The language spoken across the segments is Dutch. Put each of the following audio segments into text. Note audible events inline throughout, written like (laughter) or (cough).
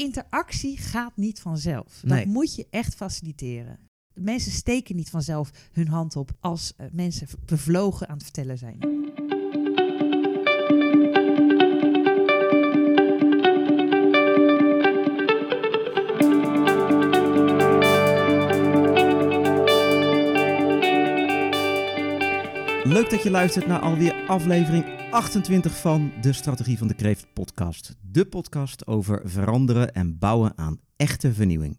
interactie gaat niet vanzelf. Dat Nee. moet je echt faciliteren. Mensen steken niet vanzelf hun hand op als eh, mensen bevlogen aan het vertellen zijn. Leuk dat je luistert naar alweer aflevering 28 van de Strategie van de Kreeft podcast. De podcast over veranderen en bouwen aan echte vernieuwing.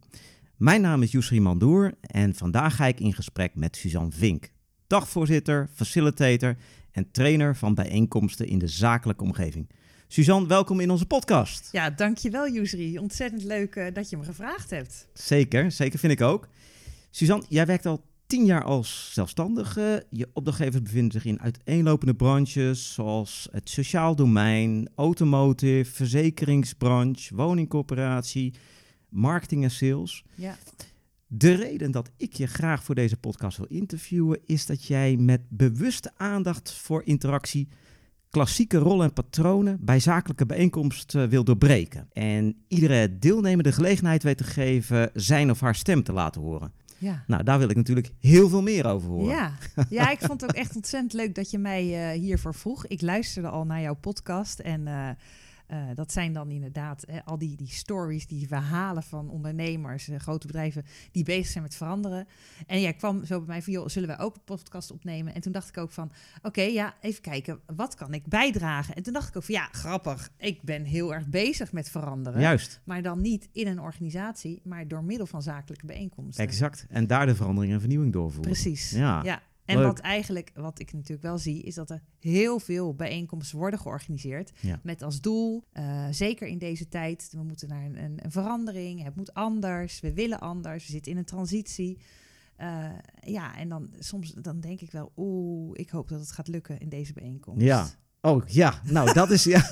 Mijn naam is Yusri Mandoer en vandaag ga ik in gesprek met Suzanne Vink, dagvoorzitter, facilitator en trainer van bijeenkomsten in de zakelijke omgeving. Suzanne, welkom in onze podcast. Ja, dankjewel Yusri. Ontzettend leuk eh, dat je me gevraagd hebt. Zeker, zeker vind ik ook. Suzanne, jij werkt al tien jaar als zelfstandige. Je opdrachtgevers bevinden zich in uiteenlopende branches zoals het sociaal domein, automotive, verzekeringsbranche, woningcorporatie, marketing en sales. Ja. De reden dat ik je graag voor deze podcast wil interviewen is dat jij met bewuste aandacht voor interactie klassieke rollen en patronen bij zakelijke bijeenkomsten wil doorbreken. En iedere deelnemer de gelegenheid weet te geven zijn of haar stem te laten horen. Ja. Nou, daar wil ik natuurlijk heel veel meer over horen. Ja. (laughs) ja, ik vond het ook echt ontzettend leuk dat je mij eh, hiervoor vroeg. Ik luisterde al naar jouw podcast en eh, eh, dat zijn dan inderdaad hè, al die, die stories, die verhalen van ondernemers, eh, grote bedrijven die bezig zijn met veranderen. En jij kwam zo bij mij van, joh, zullen wij ook een podcast opnemen? En toen dacht ik ook van, oké, ja, even kijken, wat kan ik bijdragen? En toen dacht ik ook van, ja, grappig, ik ben heel erg bezig met veranderen. Juist, Maar dan niet in een organisatie, maar door middel van zakelijke bijeenkomsten. exact. En daar de verandering en vernieuwing doorvoeren. Precies. Ja, Ja. En leuk. wat eigenlijk, wat ik natuurlijk wel zie, is dat er heel veel bijeenkomsten worden georganiseerd. Ja. Met als doel, eh, zeker in deze tijd, we moeten naar een, een, een verandering. Het moet anders, we willen anders, we zitten in een transitie. Eh, ja, en dan soms dan denk ik wel, oeh, ik hoop dat het gaat lukken in deze bijeenkomst. Ja. Oh ja, nou dat is ja. (laughs)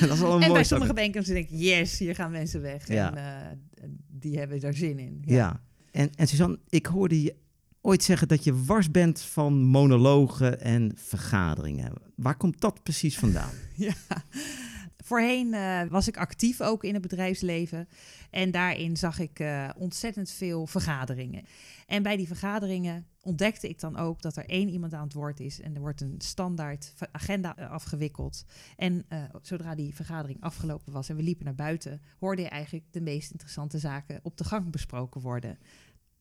dat is wel een En mooi bij sommige bijeenkomsten denk ik, yes, hier gaan mensen weg. Ja. En eh, die hebben er zin in. Ja. En, en Suzanne, ik hoorde je ooit zeggen dat je wars bent van monologen en vergaderingen. Waar komt dat precies vandaan? (laughs) Ja. Voorheen eh, was ik actief ook in het bedrijfsleven. En daarin zag ik eh, ontzettend veel vergaderingen. En bij die vergaderingen ontdekte ik dan ook dat er één iemand aan het woord is. En er wordt een standaard agenda eh, afgewikkeld. En zodra die vergadering afgelopen was en we liepen naar buiten, hoorde je eigenlijk de meest interessante zaken op de gang besproken worden.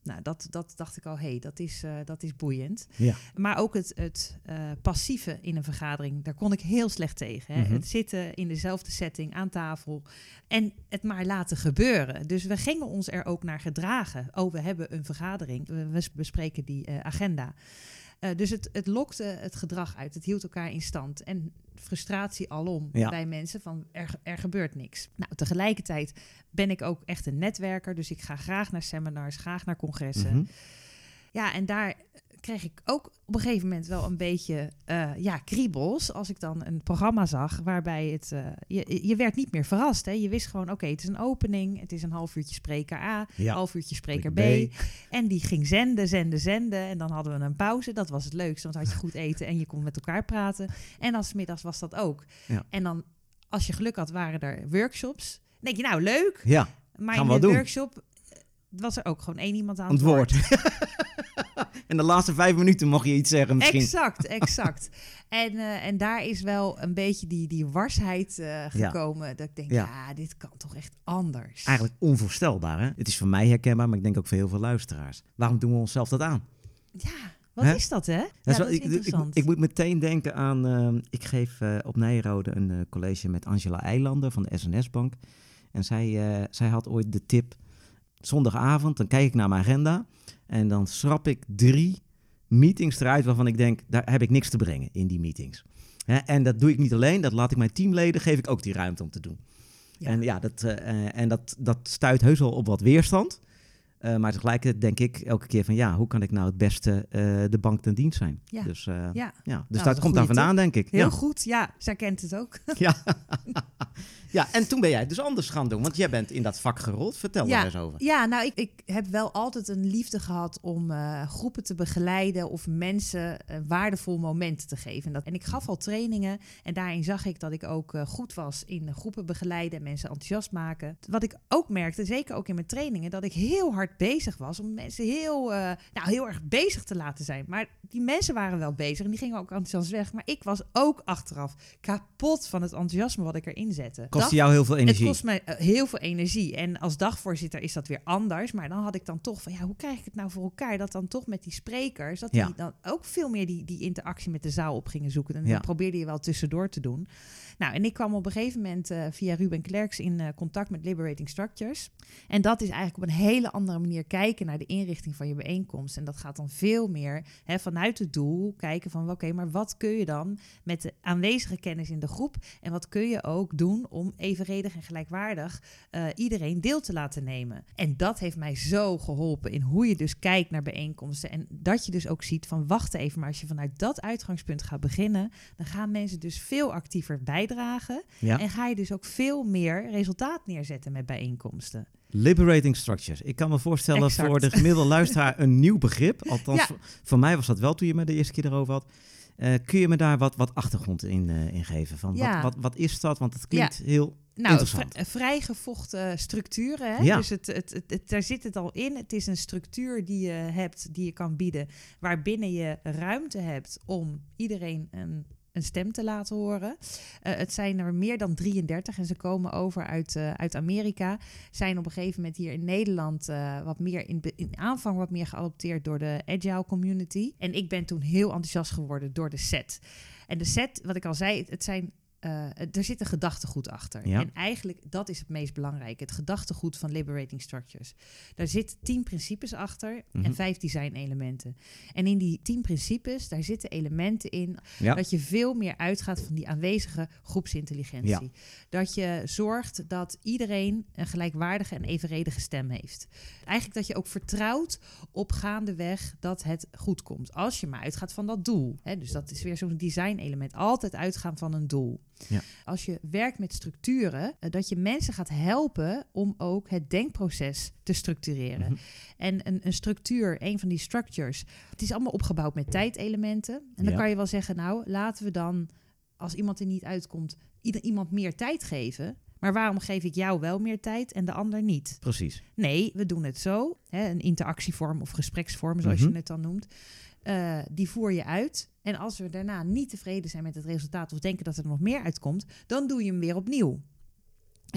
Nou, dat, dat dacht ik al, hé, hey, dat, is, eh, dat is boeiend. Ja. Maar ook het, het eh, passieve in een vergadering, daar kon ik heel slecht tegen. Hè? Mhm. Het zitten in dezelfde setting aan tafel en het maar laten gebeuren. Dus we gingen ons er ook naar gedragen. Oh, we hebben een vergadering, we, we bespreken die eh, agenda. Eh, dus het, het lokte het gedrag uit, het hield elkaar in stand. En frustratie alom Ja. bij mensen van er, er gebeurt niks. Nou, tegelijkertijd ben ik ook echt een netwerker, dus ik ga graag naar seminars, graag naar congressen. Mhm. Ja, en daar kreeg ik ook op een gegeven moment wel een beetje eh, ja, kriebels. Als ik dan een programma zag waarbij het. eh, je, je werd niet meer verrast. Hè? Je wist gewoon: oké, het is een opening. Het is een half uurtje spreker A, Ja. half uurtje spreker B. B. En die ging zenden, zenden, zenden. En dan hadden we een pauze. Dat was het leukste, want had je goed eten en je kon met elkaar praten. En als middags was dat ook. Ja. En dan, als je geluk had, waren er workshops. Dan denk je, nou leuk. Ja, Maar in de workshop was er ook gewoon één iemand aan aan het woord. (laughs) en de laatste vijf minuten mocht je iets zeggen misschien. Exact, exact. (laughs) en, eh, en daar is wel een beetje die, die warsheid eh, gekomen. Dat ik denk, Ja. ja. dit kan toch echt anders. Eigenlijk onvoorstelbaar, hè? Het is voor mij herkenbaar, maar ik denk ook voor heel veel luisteraars. Waarom doen we onszelf dat aan? Ja, wat is dat, hè? Ja, Dat is dat wel- is ik, ik, interessant. ik moet meteen denken aan. ehm, ik geef eh, op Nijrode een college met Angela Eilander van de SNS-bank. En zij, zij had ooit de tip. Zondagavond, dan kijk ik naar mijn agenda. En dan schrap ik drie meetings eruit waarvan ik denk, daar heb ik niks te brengen in die meetings. Hè, en dat doe ik niet alleen, dat laat ik mijn teamleden, geef ik ook die ruimte om te doen. Ja. En ja, dat, eh, eh, en dat, dat stuit heus wel op wat weerstand. Uh, maar tegelijkertijd denk ik elke keer van ja, hoe kan ik nou het beste uh, de bank ten dienst zijn? Ja. Dus, uh, ja. ja. dus Nou, dat komt daar vandaan, denk ik. Heel ja. goed, ja. Zij kent het ook. Ja. (laughs) ja, en toen ben jij het dus anders gaan doen, want jij bent in dat vak gerold. Vertel Ja. daar eens over. Ja, nou, ik, ik heb wel altijd een liefde gehad om eh, groepen te begeleiden of mensen een waardevol moment te geven. En, dat, en ik gaf al trainingen en daarin zag ik dat ik ook eh, goed was in groepen begeleiden en mensen enthousiast maken. Wat ik ook merkte, zeker ook in mijn trainingen, dat ik heel hard bezig was om mensen heel, eh, nou, heel erg bezig te laten zijn. Maar die mensen waren wel bezig en die gingen ook enthousiast weg. Maar ik was ook achteraf kapot van het enthousiasme wat ik erin zette. Dag- jou heel veel energie. het kost mij eh, heel veel energie. En als dagvoorzitter is dat weer anders. Maar dan had ik dan toch van, ja, hoe krijg ik het nou voor elkaar? Dat dan toch met die sprekers, dat die dan ook veel meer die, die interactie met de zaal op gingen zoeken. En dat probeerde je wel tussendoor te doen. Nou, en ik kwam op een gegeven moment eh, via Ruben Klerks in eh, contact met Liberating Structures. En dat is eigenlijk op een hele andere manier kijken naar de inrichting van je bijeenkomst. En dat gaat dan veel meer hè, vanuit het doel kijken van, oké, maar wat kun je dan met de aanwezige kennis in de groep en wat kun je ook doen om evenredig en gelijkwaardig eh, iedereen deel te laten nemen. En dat heeft mij zo geholpen in hoe je dus kijkt naar bijeenkomsten. En dat je dus ook ziet van wacht even, maar als je vanuit dat uitgangspunt gaat beginnen, dan gaan mensen dus veel actiever bijdragen. Ja. En ga je dus ook veel meer resultaat neerzetten met bijeenkomsten. Liberating structures. Ik kan me voorstellen Exact. voor de gemiddelde luisteraar een nieuw begrip. Althans, Ja. voor, voor mij was dat wel toen je me de eerste keer erover had. Eh, kun je me daar wat, wat achtergrond in, eh, in geven? Van Ja. wat, wat, wat is dat? Want het klinkt heel Nou, Interessant. vri- vrijgevochten structuren. Hè? Ja. Dus het, het, het, het- daar zit het al in. Het is een structuur die je hebt, die je kan bieden, waarbinnen je ruimte hebt om iedereen een, een stem te laten horen. Eh, het zijn er meer dan 33 en ze komen over uit, eh, uit Amerika. Zijn op een gegeven moment hier in Nederland eh, wat meer in, in aanvang wat meer geadopteerd door de agile community. En ik ben toen heel enthousiast geworden door de set. En de set, wat ik al zei, het zijn eh, er zit een gedachtegoed achter. Ja. En eigenlijk, dat is het meest belangrijke. Het gedachtegoed van Liberating Structures. Daar zitten tien principes achter Mhm. en vijf design-elementen. En in die tien principes, daar zitten elementen in... Ja. dat je veel meer uitgaat van die aanwezige groepsintelligentie. Ja. Dat je zorgt dat iedereen een gelijkwaardige en evenredige stem heeft. Eigenlijk dat je ook vertrouwt op gaandeweg dat het goed komt. Als je maar uitgaat van dat doel. Hè, dus dat is weer zo'n design-element. Altijd uitgaan van een doel. Ja. Als je werkt met structuren, eh, dat je mensen gaat helpen om ook het denkproces te structureren. Mhm. En een, een structuur, een van die structures, het is allemaal opgebouwd met tijdelementen. En dan Ja. kan je wel zeggen, nou, laten we dan, als iemand er niet uitkomt, ieder, iemand meer tijd geven. Maar waarom geef ik jou wel meer tijd en de ander niet? Precies. Nee, we doen het zo. Hè, een interactievorm of gespreksvorm, zoals Mhm. je het dan noemt. Eh, die voer je uit. En als we daarna niet tevreden zijn met het resultaat of denken dat er nog meer uitkomt, dan doe je hem weer opnieuw.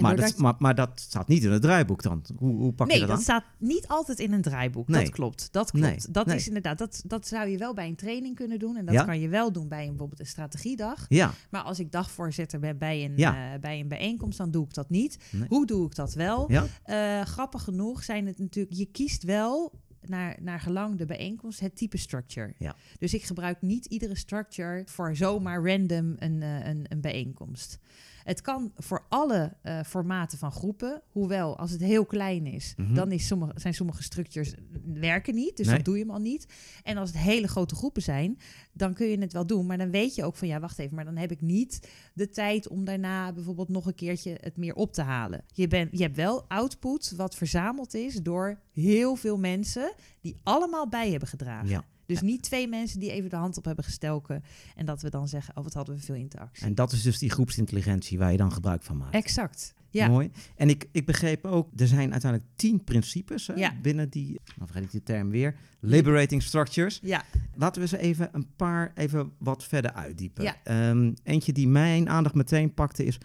Maar dat, maar, maar dat staat niet in het draaiboek dan. Hoe, hoe pak nee, je dat, dat aan? staat niet altijd in een draaiboek. Nee. Dat klopt. Dat klopt. Nee, Dat nee. is inderdaad. Dat, dat zou je wel bij een training kunnen doen. En dat Ja. kan je wel doen bij een, bijvoorbeeld een strategiedag. Ja, Maar als ik dagvoorzitter ben bij een, Ja. eh, bij een bijeenkomst, dan doe ik dat niet. Nee. Hoe doe ik dat wel? ja. Eh, grappig genoeg zijn het natuurlijk. Je kiest wel naar, naar gelang de bijeenkomst het type structure. Ja. Dus ik gebruik niet iedere structure voor zomaar random een, eh, een, een bijeenkomst. Het kan voor alle eh, formaten van groepen, hoewel als het heel klein is, Mhm. dan is sommige, zijn sommige structures werken niet, dus Nee. dan doe je hem al niet. En als het hele grote groepen zijn, dan kun je het wel doen, maar dan weet je ook van ja, wacht even, maar dan heb ik niet de tijd om daarna bijvoorbeeld nog een keertje het meer op te halen. Je, bent, je hebt wel output wat verzameld is door heel veel mensen die allemaal bij hebben gedragen. ja. Dus niet twee mensen die even de hand op hebben gestoken en dat we dan zeggen, oh wat hadden we veel interactie. En dat is dus die groepsintelligentie waar je dan gebruik van maakt. Exact. Ja. Mooi. En ik, ik begreep ook, er zijn uiteindelijk tien principes hè, Ja. binnen die, dan vergeet ik die term weer, liberating structures. Ja. Laten we ze even een paar even wat verder uitdiepen. Ja. Ehm, eentje die mijn aandacht meteen pakte is,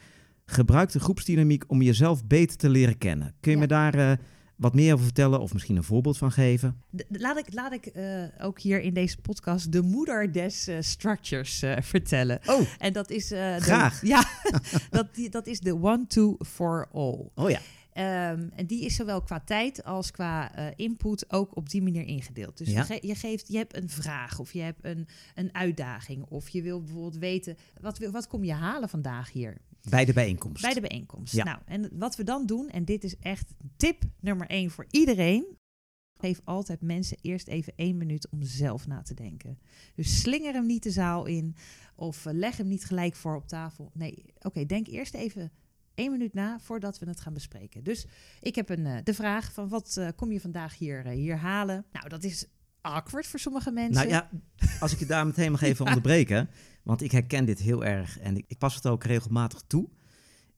gebruik de groepsdynamiek om jezelf beter te leren kennen. Kun je Ja. me daar eh, wat meer over vertellen of misschien een voorbeeld van geven? Laat ik, laat ik eh, ook hier in deze podcast de moeder des eh, structures eh, vertellen. Oh, En dat is... de- Graag. (laughs) ja, (laughs) dat, die, dat is de one, two, for all. oh ja. Ehm, en die is zowel qua tijd als qua input ook op die manier ingedeeld. Dus Ja. je, ge- je geeft, je hebt een vraag of je hebt een, een uitdaging. Of je wil bijvoorbeeld weten, wat, wil- wat kom je halen vandaag hier? Bij de bijeenkomst. Bij de bijeenkomst. Ja. Nou, en wat we dan doen, en dit is echt tip nummer één voor iedereen. Geef altijd mensen eerst even één minuut om zelf na te denken. Dus slinger hem niet de zaal in of eh, leg hem niet gelijk voor op tafel. Nee, oké, denk eerst even één minuut na voordat we het gaan bespreken. Dus ik heb een, eh, de vraag van wat eh, kom je vandaag hier, hier halen? Nou, dat is awkward voor sommige mensen. Nou ja, als ik je daar meteen mag even (laughs) onderbreken. Want ik herken dit heel erg en ik, ik pas het ook regelmatig toe.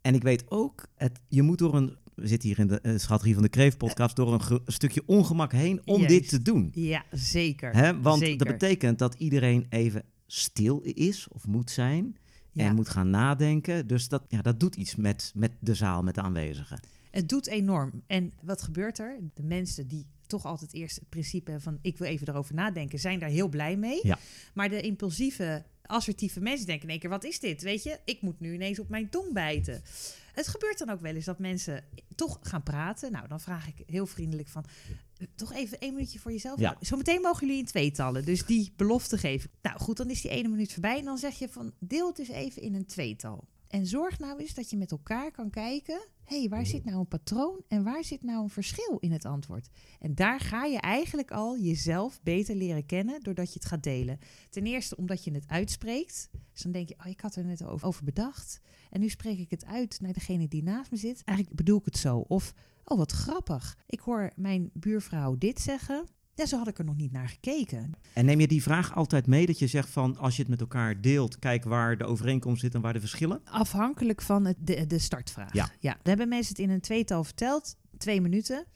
En ik weet ook, het, je moet door een... We zitten hier in de uh, strategie van de Kreeft podcast... door een, stukje ongemak heen om dit te doen. Ja, zeker. Hè? Want Zeker. dat betekent dat iedereen even stil is of moet zijn... Ja. en moet gaan nadenken. Dus dat, ja, dat doet iets met, met de zaal, met de aanwezigen. Het doet enorm. En wat gebeurt er? De mensen die toch altijd eerst het principe van ik wil even erover nadenken, zijn daar heel blij mee. Ja. Maar de impulsieve, assertieve mensen denken in één keer, wat is dit? Weet je, ik moet nu ineens op mijn tong bijten. Het gebeurt dan ook wel eens dat mensen toch gaan praten. Nou, dan vraag ik heel vriendelijk van, eh, toch even één minuutje voor jezelf. Ja. Zometeen mogen jullie in tweetallen, dus die belofte geef ik. Nou goed, dan is die ene minuut voorbij en dan zeg je van, deel het eens even in een tweetal. En zorg nou eens dat je met elkaar kan kijken. Hé, hey, waar zit nou een patroon en waar zit nou een verschil in het antwoord? En daar ga je eigenlijk al jezelf beter leren kennen doordat je het gaat delen. Ten eerste omdat je het uitspreekt. Dus dan denk je, oh, ik had er net over, over bedacht. En nu spreek ik het uit naar degene die naast me zit. Eigenlijk bedoel ik het zo. Of, oh, wat grappig. Ik hoor mijn buurvrouw dit zeggen. Ja, zo had ik er nog niet naar gekeken. En neem je die vraag altijd mee dat je zegt van... als je het met elkaar deelt, kijk waar de overeenkomst zit en waar de verschillen? Afhankelijk van het, de, de startvraag. Ja. Dan hebben mensen het in een tweetal verteld, twee minuten.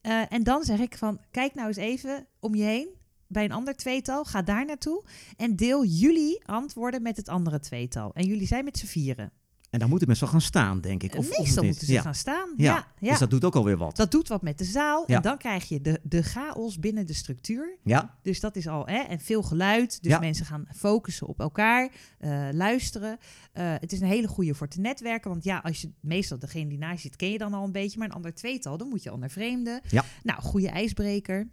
Eh, en dan zeg ik van, kijk nou eens even om je heen bij een ander tweetal. Ga daar naartoe en deel jullie antwoorden met het andere tweetal. En jullie zijn met z'n vieren. En dan moeten mensen gaan staan, denk ik. Of, of Meestal niet? moeten ze ja. gaan staan. Ja. Ja, ja. Dus dat doet ook alweer wat. Dat doet wat met de zaal. Ja. En dan krijg je de, de chaos binnen de structuur. Ja, Dus dat is al, hè, en veel geluid. Dus Ja. mensen gaan focussen op elkaar, eh, luisteren. Eh, het is een hele goede voor te netwerken. Want ja, als je meestal degene die naast je zit, ken je dan al een beetje. Maar een ander tweetal, dan moet je al naar vreemden. Ja. Nou, goede ijsbreker.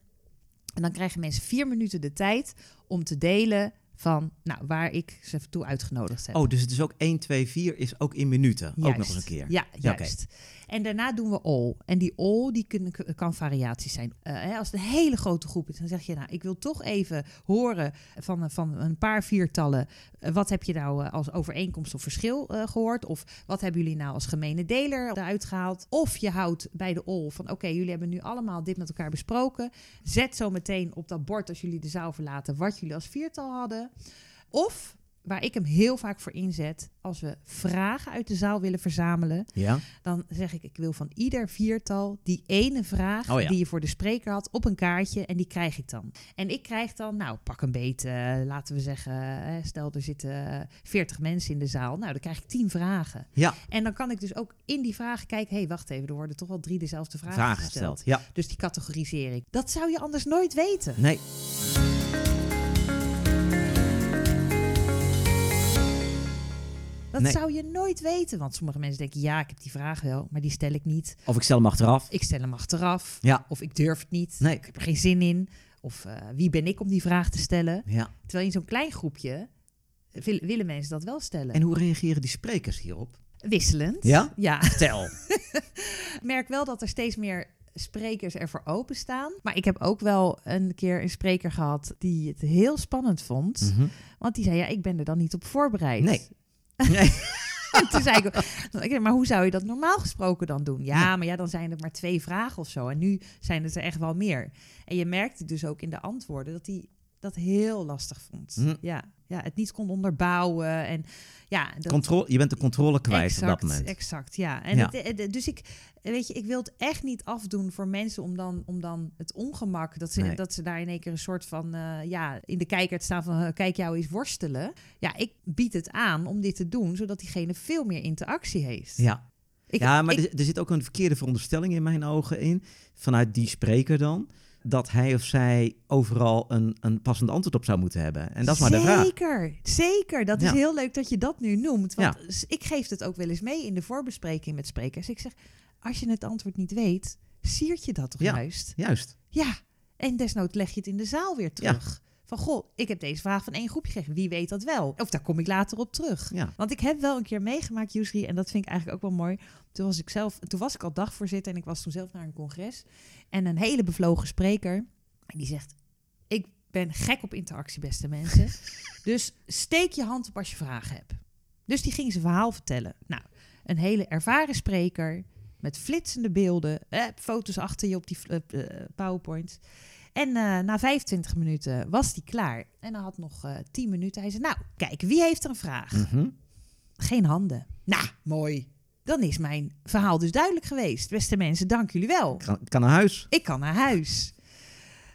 En dan krijgen mensen vier minuten de tijd om te delen van, nou, waar ik ze toe uitgenodigd heb. Oh, dus het is ook 1, 2, 4 is ook in minuten. Ook nog eens een keer. Ja, Ja, oké. En daarna doen we all. En die all die kan variaties zijn. Eh, als het een hele grote groep is, dan zeg je, nou, ik wil toch even horen van, van een paar viertallen. eh, wat heb je nou eh, als overeenkomst of verschil eh, gehoord? Of wat hebben jullie nou als gemene deler eruit gehaald? Of je houdt bij de all van, oké, jullie hebben nu allemaal dit met elkaar besproken. Zet zo meteen op dat bord als jullie de zaal verlaten wat jullie als viertal hadden. Of waar ik hem heel vaak voor inzet, als we vragen uit de zaal willen verzamelen, Ja. dan zeg ik, ik wil van ieder viertal die ene vraag Oh ja. die je voor de spreker had op een kaartje en die krijg ik dan. En ik krijg dan, nou pak een beet, eh, laten we zeggen, stel er zitten 40 mensen in de zaal, nou dan krijg ik 10 vragen. Ja, En dan kan ik dus ook in die vragen kijken, hé hey, wacht even, er worden toch wel drie dezelfde vragen, vragen gesteld. gesteld. Ja. Dus die categoriseer ik. Dat zou je anders nooit weten. Nee. Dat Nee. zou je nooit weten. Want sommige mensen denken, ja, ik heb die vraag wel, maar die stel ik niet. Of ik stel hem achteraf. Ik stel hem achteraf. Ja. Of ik durf het niet. Nee. Ik heb er geen zin in. Of eh, wie ben ik om die vraag te stellen? Ja. Terwijl in zo'n klein groepje eh, wil- willen mensen dat wel stellen. En hoe reageren die sprekers hierop? Wisselend. Ja? Ja. Stel. (laughs) Ik merk wel dat er steeds meer sprekers ervoor openstaan. Maar ik heb ook wel een keer een spreker gehad die het heel spannend vond. Mhm. Want die zei, ja, ik ben er dan niet op voorbereid. Nee. Nee. En (laughs) toen zei ik, maar hoe zou je dat normaal gesproken dan doen? Ja, maar ja, dan zijn het maar twee vragen of zo. En nu zijn het er echt wel meer. En je merkte dus ook in de antwoorden dat hij dat heel lastig vond. Hm. Ja, ja, het niet kon onderbouwen. En ja, dat, Controle, je bent de controle kwijt exact, op dat moment. Exact, ja. En Ja. Het, het- dus ik, weet je, ik wil het echt niet afdoen voor mensen om dan, om dan het ongemak, dat ze, Nee. dat ze daar in één keer een soort van, eh, ja, in de kijker staan van, eh, kijk jou eens worstelen. Ja, ik bied het aan om dit te doen, zodat diegene veel meer interactie heeft. Ja. Ik, ja, maar ik- er, er zit ook een verkeerde veronderstelling in mijn ogen in. Vanuit die spreker dan. Dat hij of zij overal een, een passend antwoord op zou moeten hebben. En dat is maar de vraag. Zeker, zeker. Dat is heel leuk dat je dat nu noemt. Want Ja. ik geef het ook wel eens mee in de voorbespreking met sprekers. Ik zeg, als je het antwoord niet weet, siert je dat toch Ja. juist? Juist. Ja, en desnoods leg je het in de zaal weer terug. Van goh, ik heb deze vraag van één groepje gegeven. Wie weet dat wel? Of daar kom ik later op terug. Ja. Want ik heb wel een keer meegemaakt, Yusri, en dat vind ik eigenlijk ook wel mooi. Toen was ik zelf, toen was ik al dagvoorzitter en ik was toen zelf naar een congres. En een hele bevlogen spreker, en die zegt: Ik ben gek op interactie, beste mensen. (laughs) dus steek je hand op als je vragen hebt. Dus die ging zijn verhaal vertellen. Nou, een hele ervaren spreker met flitsende beelden, eh, foto's achter je op die uh, PowerPoint. En uh, na 25 minuten was hij klaar. En hij had nog uh, 10 minuten. Hij zei, nou, kijk, wie heeft er een vraag? Mm -hmm. Geen handen. Nou, mooi. Dan is mijn verhaal dus duidelijk geweest. Beste mensen, dank jullie wel. Ik kan, kan naar huis. Ik kan naar huis.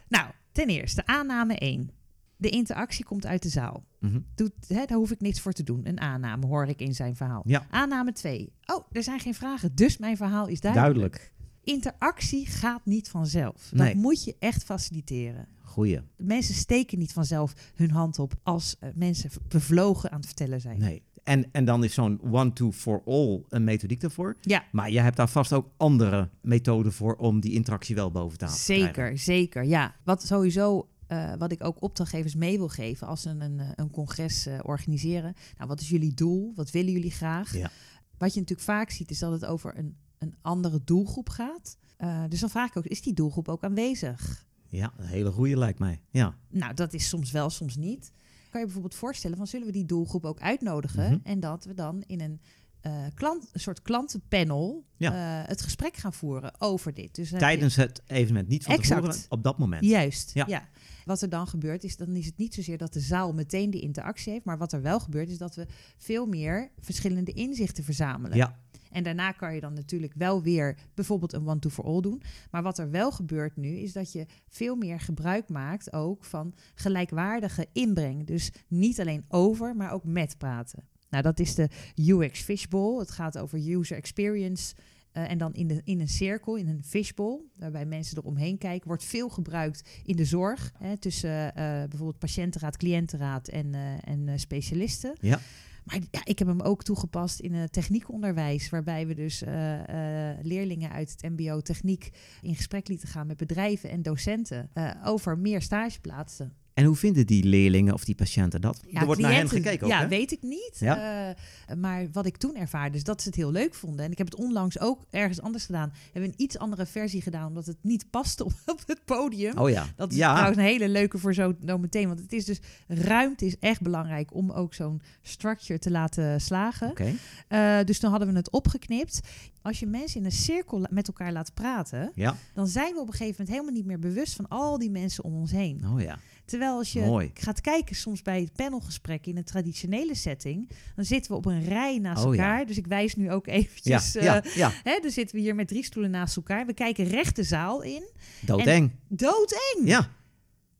Nou, ten eerste, aanname 1. De interactie komt uit de zaal. Mm -hmm. Doet, hè, daar hoef ik niks voor te doen. Een aanname hoor ik in zijn verhaal. Ja. Aanname 2. Oh, er zijn geen vragen, dus mijn verhaal is duidelijk. Duidelijk. Interactie gaat niet vanzelf. Nee. Dat moet je echt faciliteren. Goeie. Mensen steken niet vanzelf hun hand op als uh, mensen bevlogen aan het vertellen zijn. Nee. En, en dan is zo'n one-to-for-all een methodiek daarvoor. Ja. Maar je hebt daar vast ook andere methoden voor om die interactie wel boven te Zeker, krijgen. zeker. Ja. Wat sowieso uh, wat ik ook opdrachtgevers mee wil geven als ze een, een, een congres uh, organiseren. Nou, wat is jullie doel? Wat willen jullie graag? Ja. Wat je natuurlijk vaak ziet is dat het over een, een andere doelgroep gaat. Uh, dus dan vraag ik ook, is die doelgroep ook aanwezig? Ja, een hele goede lijkt mij. Ja. Nou, dat is soms wel, soms niet. Kan je bijvoorbeeld voorstellen van zullen we die doelgroep ook uitnodigen Mhm. en dat we dan in een uh, klant, een soort klantenpanel Ja. uh, het gesprek gaan voeren over dit. Dus je- Tijdens het evenement, niet van Exact. tevoren, op dat moment. Juist, Ja. ja. Wat er dan gebeurt is, dan is het niet zozeer dat de zaal meteen die interactie heeft, maar wat er wel gebeurt is dat we veel meer verschillende inzichten verzamelen. Ja, En daarna kan je dan natuurlijk wel weer bijvoorbeeld een one-to-for-all doen. Maar wat er wel gebeurt nu, is dat je veel meer gebruik maakt ook van gelijkwaardige inbreng. Dus niet alleen over, maar ook met praten. Nou, dat is de UX Fishbowl. Het gaat over user experience. eh, en dan in, de, in een cirkel, in een fishbowl, waarbij mensen eromheen kijken, wordt veel gebruikt in de zorg. Hè, tussen eh, bijvoorbeeld patiëntenraad, cliëntenraad en, eh, en eh, specialisten. Ja. Maar ja, ik heb hem ook toegepast in het techniekonderwijs, waarbij we dus eh, eh, leerlingen uit het MBO techniek in gesprek lieten gaan met bedrijven en docenten eh, over meer stageplaatsen. En hoe vinden die leerlingen of die patiënten dat? Ja, er wordt naar hen gekeken ook, Ja, hè? weet ik niet. Ja? Eh, maar wat ik toen ervaarde, is dat ze het heel leuk vonden. En ik heb het onlangs ook ergens anders gedaan. Hebben we een iets andere versie gedaan, omdat het niet paste op, (laughs) op het podium. Oh ja. Dat is ja. trouwens een hele leuke voor zo nou meteen. Want het is dus, ruimte is echt belangrijk om ook zo'n structure te laten slagen. Oké. Eh, dus toen hadden we het opgeknipt. Als je mensen in een cirkel met elkaar laat praten, Ja. dan zijn we op een gegeven moment helemaal niet meer bewust van al die mensen om ons heen. Oh ja. Terwijl als je Mooi. gaat kijken soms bij het panelgesprek in een traditionele setting, dan zitten we op een rij naast Oh ja. elkaar. Dus ik wijs nu ook (laughs) Ja, eventjes. eh, ja, ja. Hè, dan zitten we hier met drie stoelen naast elkaar. We kijken recht de zaal in. Doodeng. Doodeng! Ja.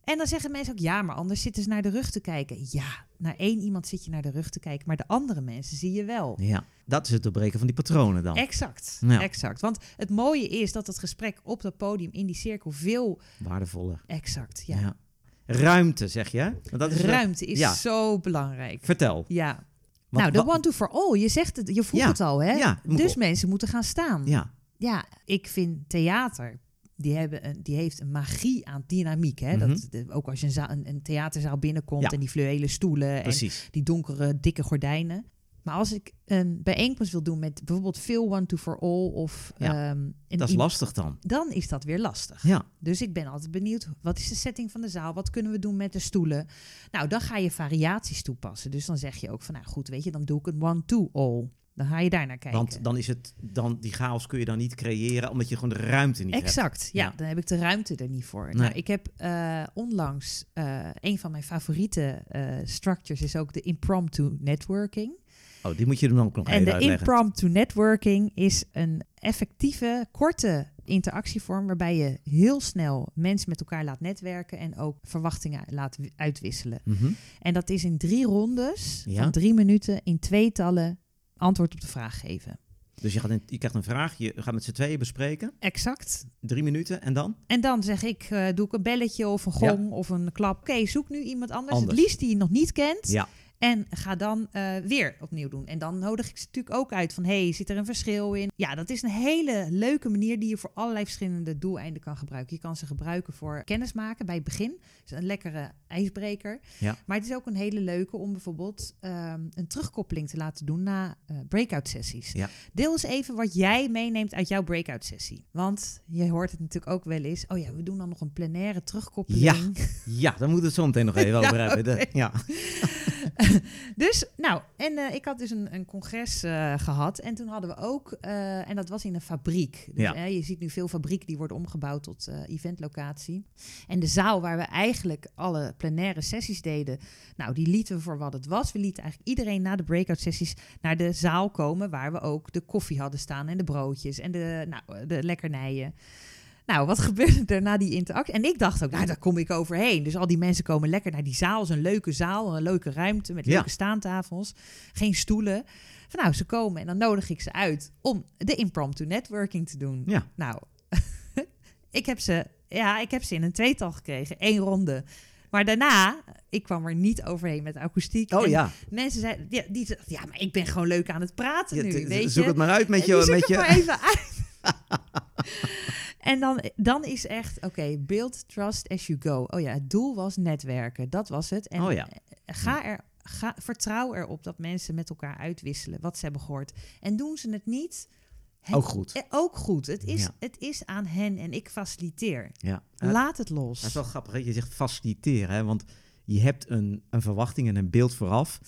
En dan zeggen mensen ook, ja, maar anders zitten ze naar de rug te kijken. Ja, naar één iemand zit je naar de rug te kijken, maar de andere mensen zie je wel. ja. Dat is het doorbreken van die patronen dan. Exact, Ja. exact. Want het mooie is dat het gesprek op dat podium in die cirkel veel... Waardevoller. Exact, Ja. ja. Ruimte, zeg je? Want dat is Ruimte is ja. zo belangrijk. Vertel. Ja. Nou, de wa- one to for all. Je zegt het, je voelt Ja, het al, hè? ja, dus op. mensen moeten gaan staan. Ja. Ja, ik vind theater. Die, hebben een, die heeft een magie aan dynamiek. Hè? Mhm. dat, de- ook als je een, zaal, een, een theaterzaal binnenkomt Ja. en die fluwelen stoelen en Precies. die donkere, dikke gordijnen. Maar als ik een bijeenkomst wil doen met bijvoorbeeld veel one to for all of Ja, ehm, een Dat is lastig dan. dan is dat weer lastig. Ja. Dus ik ben altijd benieuwd, wat is de setting van de zaal? Wat kunnen we doen met de stoelen? Nou, dan ga je variaties toepassen. Dus dan zeg je ook van, nou goed, weet je, dan doe ik een one-to-all. Dan ga je daar naar kijken. Want dan is het, dan, die chaos kun je dan niet creëren, omdat je gewoon de ruimte niet hebt. Exact, ja, Ja. Dan heb ik de ruimte er niet voor. Nee. Nou, ik heb eh, onlangs eh, een van mijn favoriete eh, structures is ook de impromptu networking. Oh, die moet je dan ook nog En even de impromptu networking is een effectieve, korte interactievorm waarbij je heel snel mensen met elkaar laat netwerken en ook verwachtingen laat wi- uitwisselen. Mhm. En dat is in drie rondes Ja. van drie minuten in tweetallen antwoord op de vraag geven. Dus je, gaat in- je krijgt een vraag, je gaat met z'n tweeën bespreken, Exact. drie minuten en dan? En dan zeg ik, eh, doe ik een belletje of een gong of een klap. Oké, zoek nu iemand anders. Anders. Het liefst die je nog niet kent. Ja. En ga dan eh, weer opnieuw doen. En dan nodig ik ze natuurlijk ook uit van... hey, zit er een verschil in? Ja, dat is een hele leuke manier... die je voor allerlei verschillende doeleinden kan gebruiken. Je kan ze gebruiken voor kennismaken bij het begin. Is een lekkere ijsbreker. Ja. Maar het is ook een hele leuke om bijvoorbeeld... ehm, een terugkoppeling te laten doen na eh, breakout sessies. Ja. Deel eens even wat jij meeneemt uit jouw breakout sessie. Want je hoort het natuurlijk ook wel eens... oh ja, we doen dan nog een plenaire terugkoppeling. Ja, dan moeten we het zo meteen nog even (laughs) Ja, over hebben. Ja. (laughs) (laughs) Dus, nou, en eh, ik had dus een, een congres eh, gehad. En toen hadden we ook, eh, en dat was in een fabriek. Dus, Ja. je ziet nu veel fabrieken die worden omgebouwd tot eventlocatie. En de zaal waar we eigenlijk alle plenaire sessies deden, nou, die lieten we voor wat het was. We lieten eigenlijk iedereen na de breakout sessies naar de zaal komen, waar we ook de koffie hadden staan en de broodjes en de, nou, de lekkernijen. Nou, wat gebeurde er na die interactie? En ik dacht ook, nou, daar kom ik overheen. Dus al die mensen komen lekker naar die zaal. Het is een leuke zaal, een leuke ruimte met Ja. leuke staantafels. Geen stoelen. Van, nou, ze komen en dan nodig ik ze uit om de impromptu networking te doen. Ja. Nou, (laughs) ik heb ze, ja, ik heb ze in een tweetal gekregen. één ronde. Maar daarna, ik kwam er niet overheen met de akoestiek. Oh En ja. Mensen zeiden, ja, die, ja, maar ik ben gewoon leuk aan het praten Ja, nu, weet zoek je. het maar uit met je... Met je maar even uit. En dan, dan is echt, oké, build trust as you go. Oh ja, het doel was netwerken. Dat was het. En Oh ja. ga er, ga, vertrouw erop dat mensen met elkaar uitwisselen wat ze hebben gehoord. En doen ze het niet... het- Ook goed. eh, Ook goed. Het is, Ja. het is aan hen en ik faciliteer. Ja. Eh, Laat het los. Dat is wel grappig, hè? je zegt faciliteren, hè? want je hebt een, een verwachting en een beeld vooraf.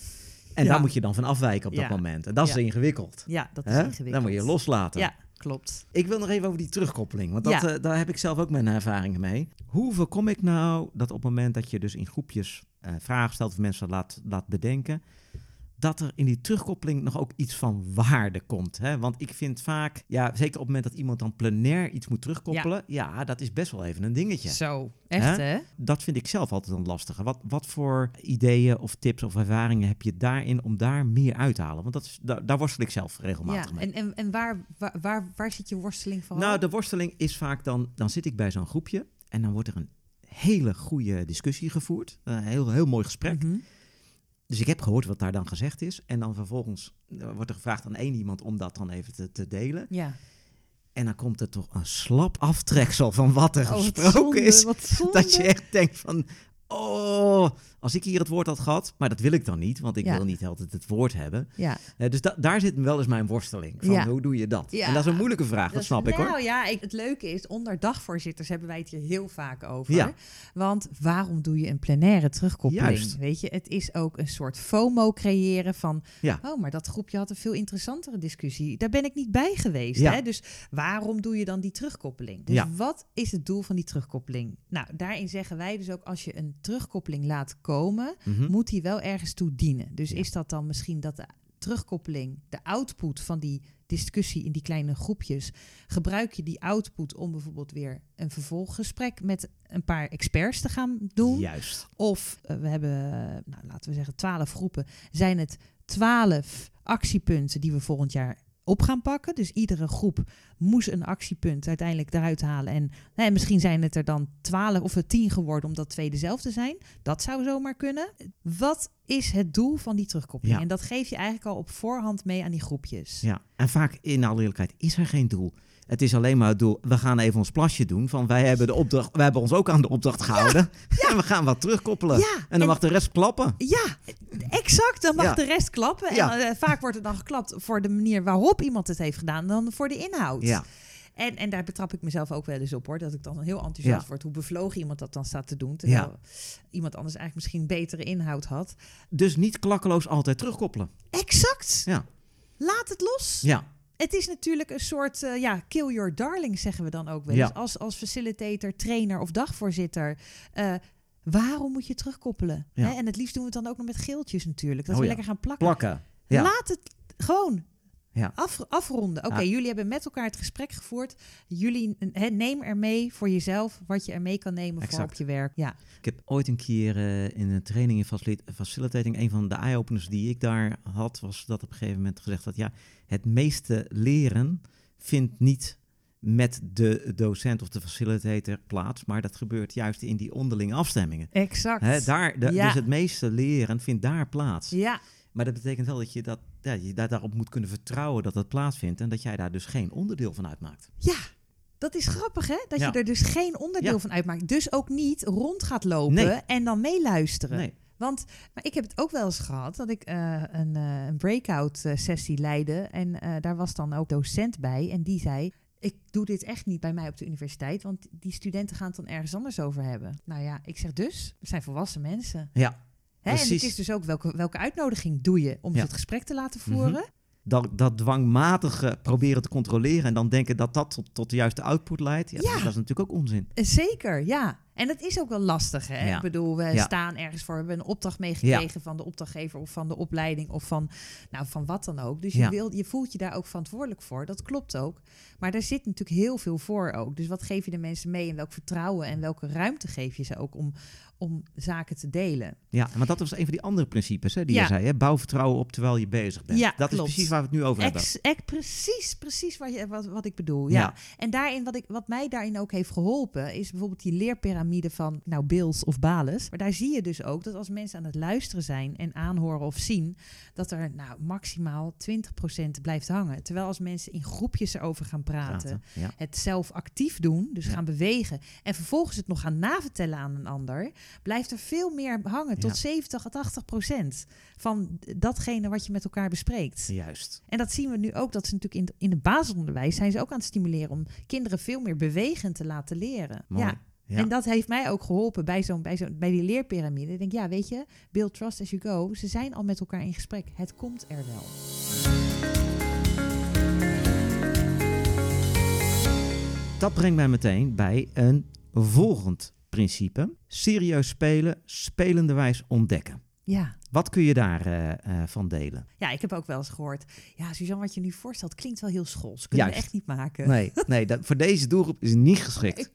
En Ja. daar moet je dan van afwijken op dat Ja. moment. En dat is ingewikkeld. Ja, dat is Hè? ingewikkeld. Dan moet je loslaten. Ja, klopt. Ik wil nog even over die terugkoppeling, want dat, Ja. eh, daar heb ik zelf ook mijn ervaringen mee. Hoe voorkom ik nou dat op het moment dat je dus in groepjes eh, vragen stelt of mensen laat, laat bedenken, dat er in die terugkoppeling nog ook iets van waarde komt. Hè? Want ik vind vaak, ja, zeker op het moment dat iemand dan plenair iets moet terugkoppelen, ja, dat is best wel even een dingetje. Zo, echt Hè? hè? Dat vind ik zelf altijd een lastige. Wat, wat voor ideeën of tips of ervaringen heb je daarin om daar meer uit te halen? Want dat is, daar, daar worstel ik zelf regelmatig Ja, mee. en, en, en waar, waar, waar, waar zit je worsteling van? Nou, de worsteling is vaak dan, dan zit ik bij zo'n groepje en dan wordt er een hele goede discussie gevoerd. Een heel, heel mooi gesprek. Mhm. Dus ik heb gehoord wat daar dan gezegd is. En dan vervolgens eh, wordt er gevraagd aan één iemand om dat dan even te, te delen. Ja. En dan komt er toch een slap aftreksel van wat er Oh, gesproken zonde, is. Dat je echt denkt van, oh, als ik hier het woord had gehad, maar dat wil ik dan niet, want ik Ja. wil niet altijd het woord hebben. Ja. Eh, dus da- daar zit wel eens mijn worsteling van, Ja. hoe doe je dat? Ja. En dat is een moeilijke vraag, dat, snap ik nou, hoor. ja, ik, het leuke is, onder dagvoorzitters hebben wij het hier heel vaak over. Ja. Want waarom doe je een plenaire terugkoppeling? Juist. Weet je, het is ook een soort FOMO creëren van... Ja. oh, maar dat groepje had een veel interessantere discussie. Daar ben ik niet bij geweest. Ja. Hè? Dus waarom doe je dan die terugkoppeling? Dus Ja. wat is het doel van die terugkoppeling? Nou, daarin zeggen wij dus ook... als je een terugkoppeling laat komen... Mhm. moet die wel ergens toe dienen. Dus Ja. is dat dan misschien dat de terugkoppeling, de output van die discussie in die kleine groepjes, gebruik je die output om bijvoorbeeld weer een vervolggesprek met een paar experts te gaan doen? Juist. Of eh, we hebben, nou, laten we zeggen, twaalf groepen. Zijn het twaalf actiepunten die we volgend jaar op gaan pakken? Dus iedere groep moest een actiepunt uiteindelijk eruit halen. En nou, misschien zijn het er dan twaalf of het tien geworden, omdat twee dezelfde zijn. Dat zou zomaar kunnen. Wat is het doel van die terugkoppeling? Ja. En dat geef je eigenlijk al op voorhand mee aan die groepjes. Ja, en vaak in alle eerlijkheid is er geen doel. Het is alleen maar het doel, we gaan even ons plasje doen. Van wij hebben de opdracht, wij hebben ons ook aan de opdracht gehouden. (laughs) En we gaan wat terugkoppelen. Ja, en dan mag de rest klappen. Ja, exact. Dan mag Ja. de rest klappen. Ja. En eh, vaak wordt er dan geklapt voor de manier waarop iemand het heeft gedaan dan voor de inhoud. Ja, En, en daar betrap ik mezelf ook wel eens op hoor. Dat ik dan heel enthousiast Ja. word hoe bevlogen iemand dat dan staat te doen. Terwijl Ja. iemand anders eigenlijk misschien betere inhoud had. dus niet klakkeloos altijd terugkoppelen. Exact. Ja, Laat het los. ja, Het is natuurlijk een soort eh, ja, kill your darling, zeggen we dan ook wel Ja. eens. Als, als facilitator, trainer of dagvoorzitter. Eh, waarom moet je terugkoppelen? Ja. Hè? En het liefst doen we het dan ook nog met geeltjes natuurlijk. Dat Oh we ja. lekker gaan plakken. Laat het gewoon Ja. af, afronden. Oké, Ja. jullie hebben met elkaar het gesprek gevoerd. Jullie he, neem er mee voor jezelf wat je er mee kan nemen voor op je werk. Ja, ik heb ooit een keer eh, in een training in facili- facilitating, een van de eye-openers die ik daar had, was dat op een gegeven moment gezegd dat ja, het meeste leren vindt niet met de docent of de facilitator plaats, maar dat gebeurt juist in die onderlinge afstemmingen. Exact. Daar, de- Ja. Dus het meeste leren vindt daar plaats. Ja, Maar dat betekent wel dat je, dat, ja, je daar, daarop moet kunnen vertrouwen dat dat plaatsvindt en dat jij daar dus geen onderdeel van uitmaakt. ja. Dat is grappig, hè? Dat Ja. je er dus geen onderdeel Ja. van uitmaakt. Dus ook niet rond gaat lopen Nee. en dan meeluisteren. Nee. Want maar ik heb het ook wel eens gehad dat ik eh, een, eh, een breakout eh, sessie leidde. En daar was dan ook docent bij. En die zei: Ik doe dit echt niet bij mij op de universiteit. Want die studenten gaan het dan ergens anders over hebben. Nou ja, ik zeg dus: we zijn volwassen mensen. Ja, Hè? En het is dus ook welke, welke uitnodiging doe je om Ja. het gesprek te laten voeren. Mhm. dat, dat dwangmatige proberen te controleren en dan denken dat dat tot, tot de juiste output leidt, ja, Ja. dat is natuurlijk ook onzin. Eh, Zeker, ja. En dat is ook wel lastig, hè? Ja. Ik bedoel, we staan ergens voor, we hebben een opdracht meegekregen van de opdrachtgever of van de opleiding of van, nou, van wat dan ook. Dus je, wil, je voelt je daar ook verantwoordelijk voor. Dat klopt ook. Maar daar zit natuurlijk heel veel voor ook. Dus wat geef je de mensen mee en welk vertrouwen en welke ruimte geef je ze ook om, om zaken te delen? Ja, maar dat was een van die andere principes hè, die Ja. je zei. Hè? Bouw vertrouwen op terwijl je bezig bent. Ja, dat klopt. is precies waar we het nu over hebben. Ex, ex- precies, precies wat, je, wat, wat ik bedoel. Ja. Ja. En daarin, wat, ik, wat mij daarin ook heeft geholpen, is bijvoorbeeld die leerpyramide van nou, Bills of Bales. Maar daar zie je dus ook dat als mensen aan het luisteren zijn en aanhoren of zien, dat er nou maximaal 20% blijft hangen. Terwijl als mensen in groepjes erover gaan praten, Praten, het zelf actief doen, dus gaan bewegen en vervolgens het nog gaan navertellen aan een ander, blijft er veel meer hangen, tot Ja. 70 tot 80 procent van datgene wat je met elkaar bespreekt. Juist. En dat zien we nu ook, dat ze natuurlijk in, in het basisonderwijs zijn ze ook aan het stimuleren om kinderen veel meer bewegend te laten leren. Mooi. Ja. Ja. En dat heeft mij ook geholpen bij, zo'n, bij, zo'n, bij die leerpyramide. Ik denk, ja, weet je, build trust as you go. Ze zijn al met elkaar in gesprek. Het komt er wel. Dat brengt mij meteen bij een volgend principe. Serieus spelen, spelenderwijs ontdekken. Ja. Wat kun je daarvan van van delen? ja, ik heb ook wel eens gehoord. Ja, Suzanne, wat je nu voorstelt klinkt wel heel schools. Kunnen we Juist. echt niet maken. Nee, nee dat, voor deze doelgroep is het niet geschikt.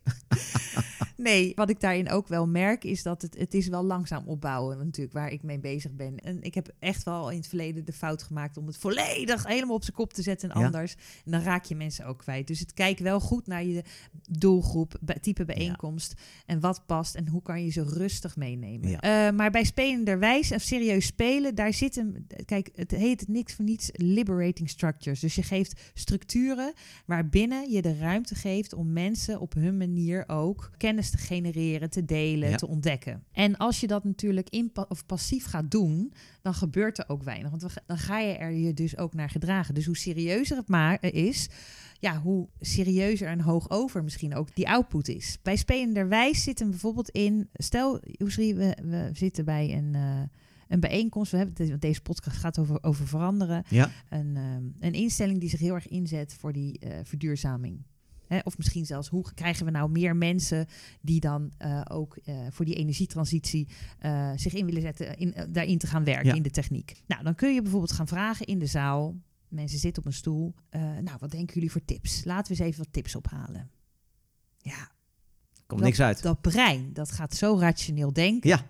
Nee, (laughs) wat ik daarin ook wel merk is dat het, het is wel langzaam opbouwen natuurlijk waar ik mee bezig ben. En ik heb echt wel in het verleden de fout gemaakt om het volledig helemaal op zijn kop te zetten en Ja. anders. En dan raak je mensen ook kwijt. Dus het kijkt wel goed naar je doelgroep, type bijeenkomst en wat past en hoe kan je ze rustig meenemen. Ja. Eh, maar bij spelenderwijs en serieus spelen, daar zit een, kijk, het heet niks voor niets liberating structures. Dus je geeft structuren waarbinnen je de ruimte geeft om mensen op hun manier ook kennis te genereren, te delen, Ja. te ontdekken. En als je dat natuurlijk in of passief gaat doen, dan gebeurt er ook weinig. Want dan ga je er je dus ook naar gedragen. Dus hoe serieuzer het maar is, ja, hoe serieuzer en hoog over misschien ook die output is. Bij spelenderwijs zitten bijvoorbeeld in, stel, Oesri, we, we zitten bij een, eh, een bijeenkomst. We hebben, deze podcast gaat over, over veranderen. Ja, Een, ehm, een instelling die zich heel erg inzet voor die eh, verduurzaming. Hè, of misschien zelfs, hoe krijgen we nou meer mensen die dan eh, ook eh, voor die energietransitie zich in willen zetten, in, daarin te gaan werken Ja. in de techniek. Nou, dan kun je bijvoorbeeld gaan vragen in de zaal. Mensen zitten op een stoel. nou, wat denken jullie voor tips? Laten we eens even wat tips ophalen. Ja, komt niks uit. dat brein, dat gaat zo rationeel denken. Ja,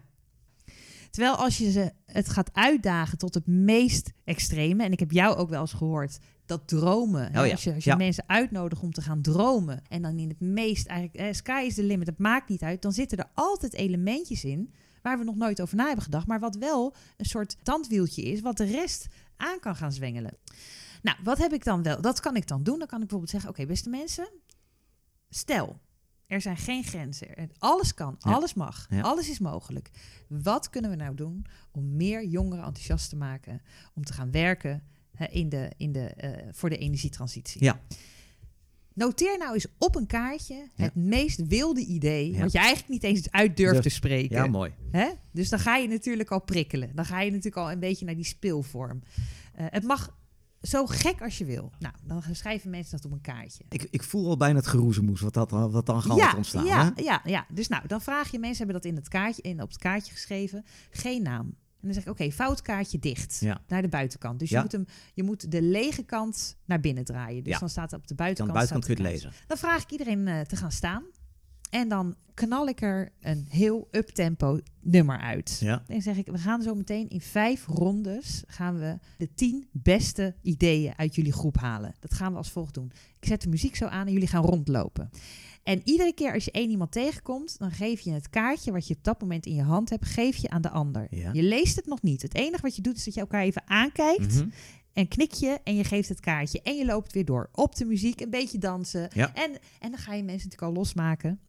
Terwijl als je ze het gaat uitdagen tot het meest extreme, en ik heb jou ook wel eens gehoord, dat dromen. Oh ja, Als je, als je ja. mensen uitnodigt om te gaan dromen, en dan in het meest, eigenlijk, eh, sky is the limit, het maakt niet uit, dan zitten er altijd elementjes in waar we nog nooit over na hebben gedacht, maar wat wel een soort tandwieltje is, wat de rest aan kan gaan zwengelen. Nou, wat heb ik dan wel? Dat kan ik dan doen. Dan kan ik bijvoorbeeld zeggen: Oké, beste mensen, stel, er zijn geen grenzen. Er- Alles kan, Ja. alles mag, Ja. alles is mogelijk. Wat kunnen we nou doen om meer jongeren enthousiast te maken om te gaan werken hè, in de, in de, eh, voor de energietransitie? Ja. Noteer nou eens op een kaartje Ja. het meest wilde idee, wat je eigenlijk niet eens uit durft Durf- te spreken. ja mooi. Hè? Dus dan ga je natuurlijk al prikkelen. Dan ga je natuurlijk al een beetje naar die speelvorm. Eh, het mag zo gek als je wil. Nou, dan schrijven mensen dat op een kaartje. Ik, ik voel al bijna het geroezemoes wat, dat, wat dan gaat ja, ontstaan. ja, hè? ja, ja. Dus nou, dan vraag je mensen hebben dat in het kaartje, in, op het kaartje geschreven. Geen naam. En dan zeg ik, oké, fout kaartje dicht. Ja. Naar de buitenkant. Dus Ja. je, moet hem, je moet de lege kant naar binnen draaien. Dus Ja. dan staat er op de buitenkant... de buitenkant kun je het lezen. Dan vraag ik iedereen eh, te gaan staan. En dan knal ik er een heel uptempo nummer uit. Ja. En zeg ik, we gaan zo meteen in vijf rondes gaan we de tien beste ideeën uit jullie groep halen. Dat gaan we als volgt doen. Ik zet de muziek zo aan en jullie gaan rondlopen. En iedere keer als je één iemand tegenkomt, dan geef je het kaartje wat je op dat moment in je hand hebt, geef je aan de ander. Ja. Je leest het nog niet. Het enige wat je doet is dat je elkaar even aankijkt Mhm. en knik je en je geeft het kaartje en je loopt weer door. Op de muziek, een beetje dansen. Ja. En, en dan ga je mensen natuurlijk al losmaken.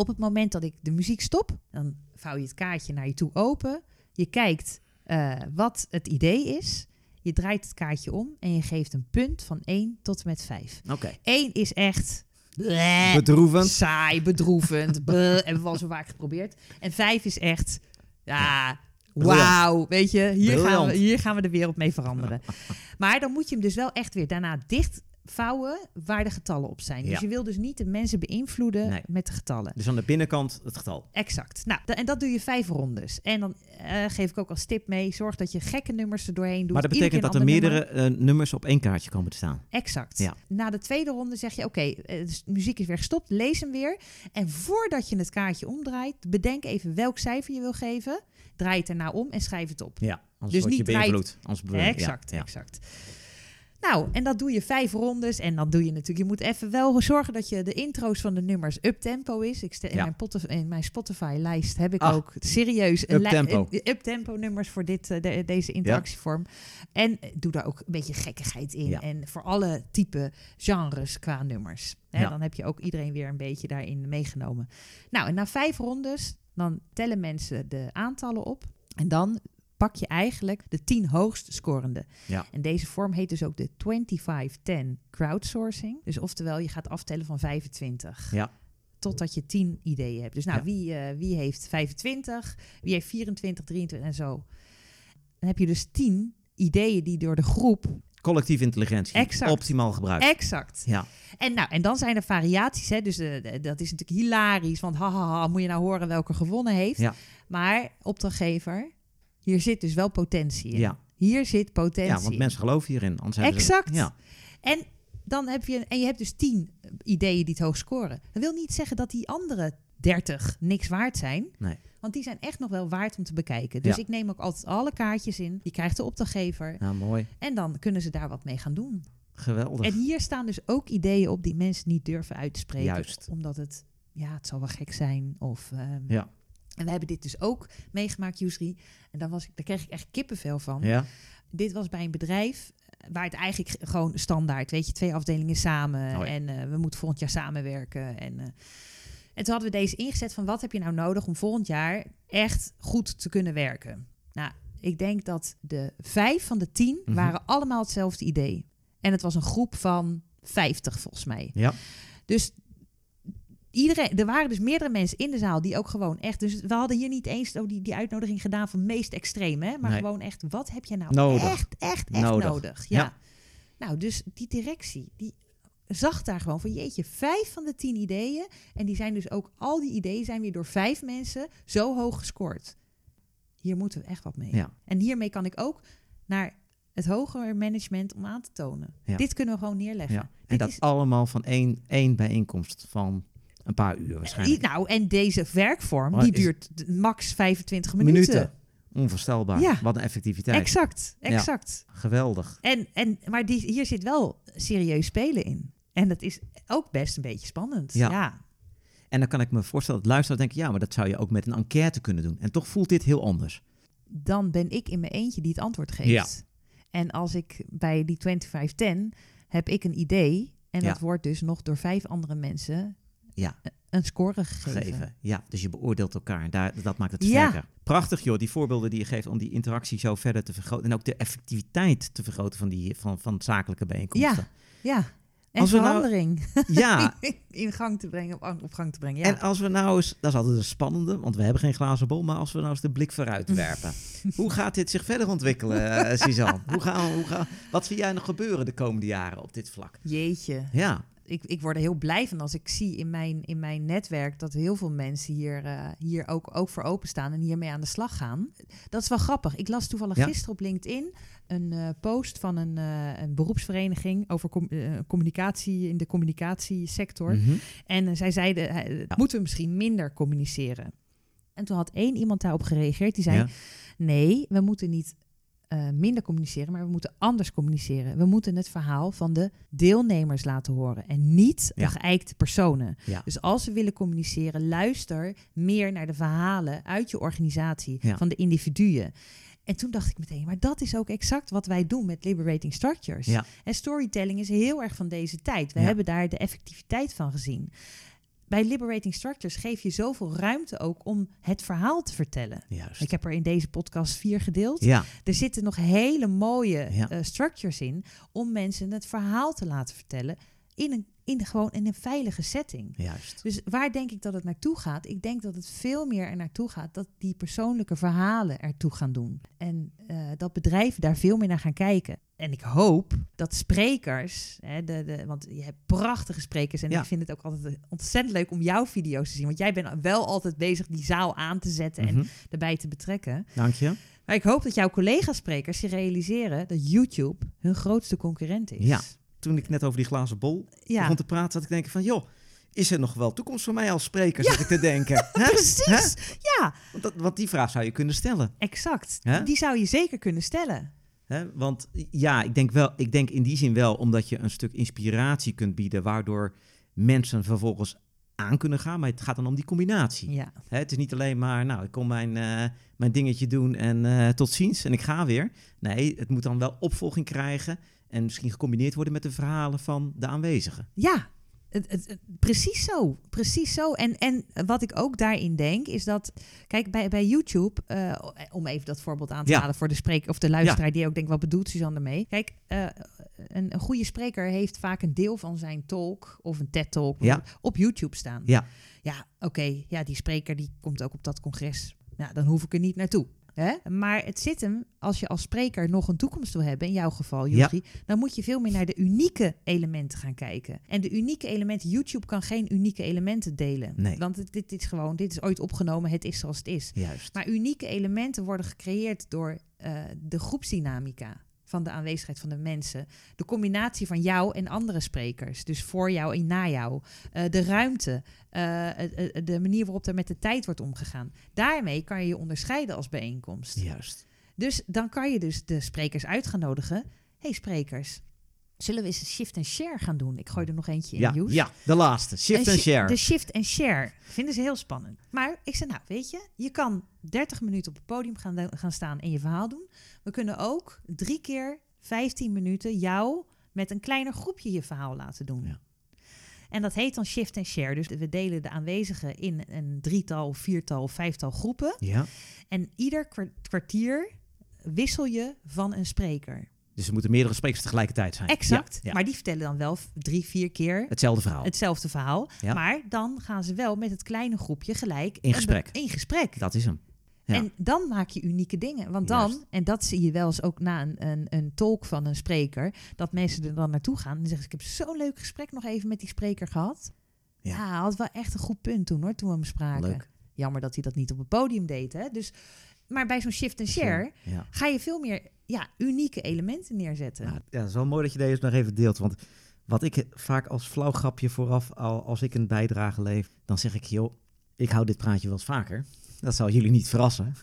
Op het moment dat ik de muziek stop, dan vouw je het kaartje naar je toe open. Je kijkt eh, wat het idee is. Je draait het kaartje om en je geeft een punt van 1 tot en met 5. Oké. 1 is echt bleh, Bedroevend. saai, bedroevend. (laughs) bleh, hebben we al zo vaak geprobeerd. En 5 is echt, ja, wauw. Weet je, hier gaan, we, hier gaan we de wereld mee veranderen. (laughs) Maar dan moet je hem dus wel echt weer daarna dicht vouwen waar de getallen op zijn. Dus je wil dus niet de mensen beïnvloeden Nee. met de getallen. Dus aan de binnenkant het getal. Exact. Nou, en dat doe je vijf rondes. En dan eh, geef ik ook als tip mee: zorg dat je gekke nummers er doorheen doet. Maar dat betekent dat er nummer. meerdere eh, nummers op één kaartje komen te staan. Exact. Ja. Na de tweede ronde zeg je: Oké, eh, dus de muziek is weer gestopt, lees hem weer. En voordat je het kaartje omdraait, bedenk even welk cijfer je wil geven. Draai het erna om en schrijf het op. Ja, anders Dus word je niet draait- beïnvloed. Anders be- ja, exact, ja. exact. Nou, en dat doe je vijf rondes. En dan doe je natuurlijk, je moet even wel zorgen dat je de intro's van de nummers up-tempo is. Ik stel, in, Ja. mijn Spotify- in mijn Spotify-lijst heb ik ook serieus een up-tempo. een- up-tempo nummers voor dit, eh, de- deze interactievorm. En doe daar ook een beetje gekkigheid in. Ja. En voor alle type genres qua nummers. Hè. Dan heb je ook iedereen weer een beetje daarin meegenomen. Nou, en na vijf rondes, dan tellen mensen de aantallen op. En dan pak je eigenlijk de 10 hoogst scorende. Ja. En deze vorm heet dus ook de 25-10 crowdsourcing. Dus oftewel, je gaat aftellen van 25. Ja. Totdat je 10 ideeën hebt. Dus nou, Ja. wie, eh, wie heeft 25? Wie heeft 24, 23 en zo. Dan heb je dus 10 ideeën die door de groep... Collectieve intelligentie. Exact. Optimaal gebruikt. Exact. Ja. En, nou, en dan zijn er variaties. Hè? Dus eh, dat is natuurlijk hilarisch. Want hahaha, moet je nou horen welke gewonnen heeft. Ja. Maar opdrachtgever, hier zit dus wel potentie in. Ja. Hier zit potentie ja, want mensen geloven hierin. Anders ze- Exact. ja. En dan heb je, en je hebt dus tien ideeën die het hoog scoren. Dat wil niet zeggen dat die andere 30 niks waard zijn. Nee. Want die zijn echt nog wel waard om te bekijken. Dus Ja. ik neem ook altijd alle kaartjes in. Die krijgt de opdrachtgever. ja, mooi. En dan kunnen ze daar wat mee gaan doen. Geweldig. En hier staan dus ook ideeën op die mensen niet durven uit te spreken. Juist. Omdat het, ja, het zal wel gek zijn. Of, ehm, Ja. En we hebben dit dus ook meegemaakt, Yusri. En daar, was ik, daar kreeg ik echt kippenvel van. Ja. Dit was bij een bedrijf eh, waar het eigenlijk gewoon standaard, weet je, twee afdelingen samen. Oh ja. En eh, we moeten volgend jaar samenwerken. En, eh, en toen hadden we deze ingezet van wat heb je nou nodig om volgend jaar echt goed te kunnen werken. Nou, ik denk dat de vijf van de tien Mhm. waren allemaal hetzelfde idee. En het was een groep van 50 volgens mij. Ja. Dus iedereen, er waren dus meerdere mensen in de zaal die ook gewoon echt. Dus we hadden hier niet eens oh, die, die uitnodiging gedaan van meest extreem, hè? Maar Nee. gewoon echt, wat heb je nou Nodig. echt, echt, echt Nodig. nodig? Ja. Ja. Nou, dus die directie, die zag daar gewoon van jeetje, vijf van de tien ideeën. En die zijn dus ook, al die ideeën zijn weer door vijf mensen zo hoog gescoord. Hier moeten we echt wat mee. Ja. En hiermee kan ik ook naar het hogere management om aan te tonen. Ja. Dit kunnen we gewoon neerleggen. ja. En Dit dat is- allemaal van één, één bijeenkomst van een paar uur waarschijnlijk. Nou, en deze werkvorm, Maar die duurt max 25 minuten. Minuten. Onvoorstelbaar. Ja. Wat een effectiviteit. Exact, exact. Geweldig. En, en, maar die, hier zit wel serieus spelen in. En dat is ook best een beetje spannend. Ja. Ja, En dan kan ik me voorstellen dat luisteraars denken... ja, maar dat zou je ook met een enquête kunnen doen. En toch voelt dit heel anders. Dan ben ik in mijn eentje die het antwoord geeft. Ja. En als ik bij die 2510 heb ik een idee... en Ja. dat wordt dus nog door vijf andere mensen Ja. een score gegeven. Geven. Ja, dus je beoordeelt elkaar. Daar, dat maakt het Ja. sterker. Prachtig joh, die voorbeelden die je geeft... om die interactie zo verder te vergroten. En ook de effectiviteit te vergroten van, die, van, van zakelijke bijeenkomsten. Ja, en Als nou- verandering Ja, (laughs) in gang te brengen, op, op gang te brengen. Ja. En als we nou eens, dat is altijd een spannende, want we hebben geen glazen bol, maar als we nou eens de blik vooruit (laughs) werpen. hoe gaat dit zich verder ontwikkelen, eh, Suzanne? Hoe gaan, hoe gaan, wat zie jij nog gebeuren de komende jaren op dit vlak? Jeetje. Ja, ik, ik word er heel blij van als ik zie in mijn, in mijn netwerk dat heel veel mensen hier, eh, hier ook, ook voor openstaan en hiermee aan de slag gaan. Dat is wel grappig. Ik las toevallig Ja. gisteren op LinkedIn een eh, post van een, eh, een beroepsvereniging over com- communicatie in de communicatiesector. Mhm. En zij zeiden, moeten we misschien minder communiceren? En toen had één iemand daarop gereageerd die zei, Ja. nee, we moeten niet eh, minder communiceren, maar we moeten anders communiceren. We moeten het verhaal van de deelnemers laten horen en niet de geëikte personen. Ja. Dus als we willen communiceren, luister meer naar de verhalen uit je organisatie, Ja. van de individuen. En toen dacht ik meteen, maar dat is ook exact wat wij doen met Liberating Structures. En storytelling is heel erg van deze tijd. We hebben daar de effectiviteit van gezien. Bij Liberating Structures geef je zoveel ruimte ook om het verhaal te vertellen. Juist. Ik heb er in deze podcast vier gedeeld. Ja, Er zitten nog hele mooie Ja. eh, structures in om mensen het verhaal te laten vertellen in een, in gewoon in een veilige setting. juist. Dus waar denk ik dat het naartoe gaat? Ik denk dat het veel meer er naartoe gaat dat die persoonlijke verhalen ertoe gaan doen. En eh, dat bedrijven daar veel meer naar gaan kijken. En ik hoop dat sprekers, hè, de, de, want je hebt prachtige sprekers en Ja. ik vind het ook altijd ontzettend leuk om jouw video's te zien. Want jij bent wel altijd bezig die zaal aan te zetten en Mhm. erbij te betrekken. Dank je. Maar ik hoop dat jouw collega-sprekers zich realiseren dat YouTube hun grootste concurrent is. Ja. Toen ik net over die glazen bol ja. begon te praten, zat ik te denken van, joh, is er nog wel toekomst voor mij als spreker, zat ik te denken. (laughs) Hè? precies. Ja, Want, dat, want die vraag zou je kunnen stellen. exact. Hè? Die zou je zeker kunnen stellen. Want ja, ik denk, wel, ik denk in die zin wel, omdat je een stuk inspiratie kunt bieden, waardoor mensen vervolgens aan kunnen gaan. Maar het gaat dan om die combinatie. Ja. Hè, het is niet alleen maar, nou, ik kom mijn, eh, mijn dingetje doen en eh, tot ziens en ik ga weer. Nee, het moet dan wel opvolging krijgen en misschien gecombineerd worden met de verhalen van de aanwezigen. Ja, het, het, het- precies zo. Precies zo. En, en wat ik ook daarin denk, is dat... Kijk, bij, bij YouTube, eh, om even dat voorbeeld aan te Ja. halen voor de spreker of de luisteraar die ook denkt, wat bedoelt Suzanne ermee? Kijk, eh, een, een goede spreker heeft vaak een deel van zijn talk of een TED-talk Ja. op YouTube staan. Ja. Ja, oké. ja, die spreker die komt ook op dat congres. Ja, dan hoef ik er niet naartoe. Hè? Maar het zit hem, als je als spreker nog een toekomst wil hebben, in jouw geval, Ja. Juri, dan moet je veel meer naar de unieke elementen gaan kijken. En de unieke elementen, YouTube kan geen unieke elementen delen. Nee. Want het- dit is gewoon, dit is ooit opgenomen, het is zoals het is. Juist. Maar unieke elementen worden gecreëerd door eh, de groepsdynamica van de aanwezigheid van de mensen. De combinatie van jou en andere sprekers. Dus voor jou en na jou. Eh, de ruimte. eh, de manier waarop er met de tijd wordt omgegaan. Daarmee kan je je onderscheiden als bijeenkomst. Juist. Dus dan kan je dus de sprekers uit gaan nodigen. hey, sprekers, zullen we eens een shift and share gaan doen? Ik gooi er nog eentje in, Ja, Joes. ja, de laatste. Shift shi- share. De shift and share. Vinden ze heel spannend. Maar ik zei, nou weet je, je kan 30 minuten op het podium gaan, gaan staan en je verhaal doen. We kunnen ook drie keer 15 minuten jou met een kleiner groepje je verhaal laten doen. Ja. En dat heet dan shift and share. Dus we delen de aanwezigen in een drietal, viertal, vijftal groepen. Ja. En ieder kwa- kwartier wissel je van een spreker. Dus er moeten meerdere sprekers tegelijkertijd zijn. Exact. Ja, ja. Maar die vertellen dan wel drie, vier keer Hetzelfde verhaal. hetzelfde verhaal. Ja. Maar dan gaan ze wel met het kleine groepje gelijk In gesprek. In gesprek. Dat is hem. En dan maak je unieke dingen. Want dan, Juist. en dat zie je wel eens ook na een, een, een talk van een spreker, dat mensen er dan naartoe gaan en zeggen: Ik heb zo'n leuk gesprek nog even met die spreker gehad. Ja. Ja, hij had wel echt een goed punt toen hoor, toen we hem spraken. Leuk. Jammer dat hij dat niet op het podium deed. Hè? Dus, maar bij zo'n shift and share Ja. ga je veel meer ja, unieke elementen neerzetten. Ja, ja, het is wel mooi dat je deze nog even deelt. Want wat ik vaak als flauw grapje vooraf, al, als ik een bijdrage leef, dan zeg ik, joh, ik hou dit praatje wel eens vaker. Dat zal jullie niet verrassen.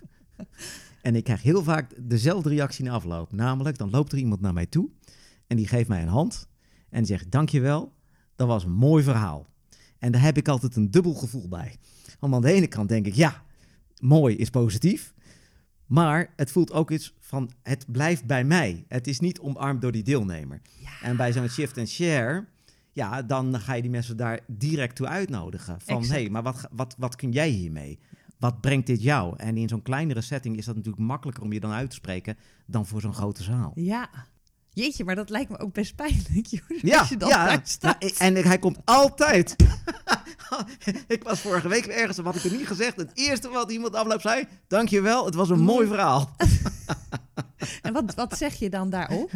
(laughs) en ik krijg heel vaak dezelfde reactie de afloop. Namelijk, dan loopt er iemand naar mij toe en die geeft mij een hand en zegt, dankjewel, dat was een mooi verhaal. En daar heb ik altijd een dubbel gevoel bij. Want aan de ene kant denk ik, ja, mooi is positief. Maar het voelt ook iets van, het blijft bij mij. Het is niet omarmd door die deelnemer. Ja. En bij zo'n shift and share, ja, dan ga je die mensen daar direct toe uitnodigen. Van, hé, hey, maar wat, wat, wat kun jij hiermee? Wat brengt dit jou? En in zo'n kleinere setting is dat natuurlijk makkelijker om je dan uit te spreken dan voor zo'n grote zaal. Ja. Jeetje, maar dat lijkt me ook best pijnlijk, (laughs) Joes, Ja, als je dan ja. staat. Nou, en hij komt altijd. (laughs) ik was vorige week ergens, wat ik er niet gezegd. Het eerste wat iemand afloop zei, dankjewel, het was een mooi verhaal. (laughs) En wat, wat zeg je dan daarop?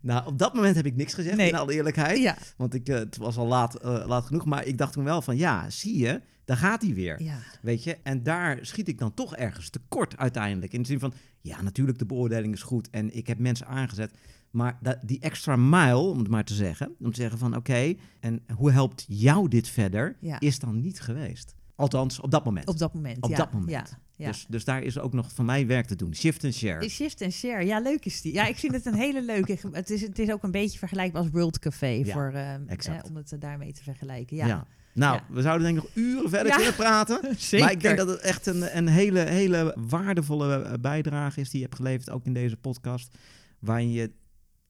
Nou, op dat moment heb ik niks gezegd, Nee. in alle eerlijkheid. Ja, Want ik, eh, het was al laat, eh, laat genoeg. Maar ik dacht toen wel van, ja, zie je, daar gaat hij weer. ja. Weet je, en daar schiet ik dan toch ergens tekort uiteindelijk. In de zin van, ja, natuurlijk, de beoordeling is goed en ik heb mensen aangezet. Maar dat, die extra mile, om het maar te zeggen, om te zeggen van, oké, en hoe helpt jou dit verder, Ja. is dan niet geweest. Althans, op dat moment. Op dat moment. Op ja. dat moment. Ja, ja. Dus, dus daar is ook nog van mij werk te doen. Shift and share. Shift and Share. Ja, leuk is die. Ja, ik vind het een hele leuke. Het is, het is ook een beetje vergelijkbaar als World Café. Ja, voor, exact. eh, om het eh, daarmee te vergelijken. ja. Ja, Nou, we zouden denk ik nog uren verder kunnen praten. zeker. (laughs) Maar ik denk dat het echt een, een hele, hele waardevolle bijdrage is die je hebt geleverd, ook in deze podcast. Waarin je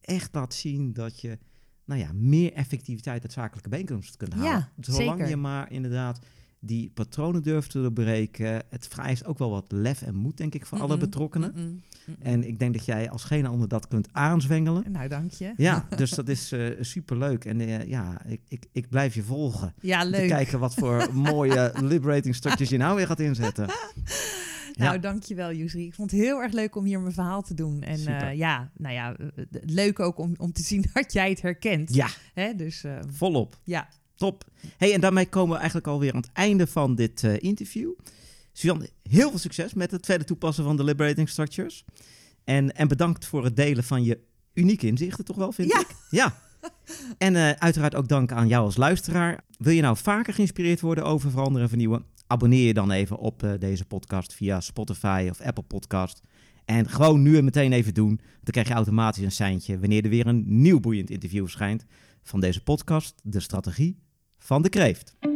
echt laat zien dat je nou ja, meer effectiviteit uit zakelijke bijeenkomsten kunt halen. Ja, Zolang zeker. je maar inderdaad die patronen durft te doorbreken. Het vereist ook wel wat lef en moed, denk ik, voor alle betrokkenen. En ik denk dat jij als geen ander dat kunt aanzwengelen. Nou, dank je. Ja, (laughs) dus dat is eh superleuk. En eh, ja, ik, ik, ik blijf je volgen. Ja, Te leuk. kijken wat voor (laughs) mooie liberating structures je nou weer gaat inzetten. (laughs) Nou, Ja. dankjewel, Yusri. Ik vond het heel erg leuk om hier mijn verhaal te doen. En eh, ja, nou ja, eh, eh, leuk ook om, om te zien (laughs) dat jij het herkent. Ja, Hè? Dus volop. ja, Top. Hey, en daarmee komen we eigenlijk alweer aan het einde van dit interview. Suzanne, heel veel succes met het verder toepassen van de liberating structures. En, en bedankt voor het delen van je unieke inzichten, toch wel, vind Ja. ik? Ja. En uiteraard ook dank aan jou als luisteraar. Wil je nou vaker geïnspireerd worden over veranderen en vernieuwen? Abonneer je dan even op eh, deze podcast via Spotify of Apple Podcast. En gewoon nu en meteen even doen. Dan krijg je automatisch een seintje wanneer er weer een nieuw boeiend interview verschijnt van deze podcast, De Strategie van de Kreeft.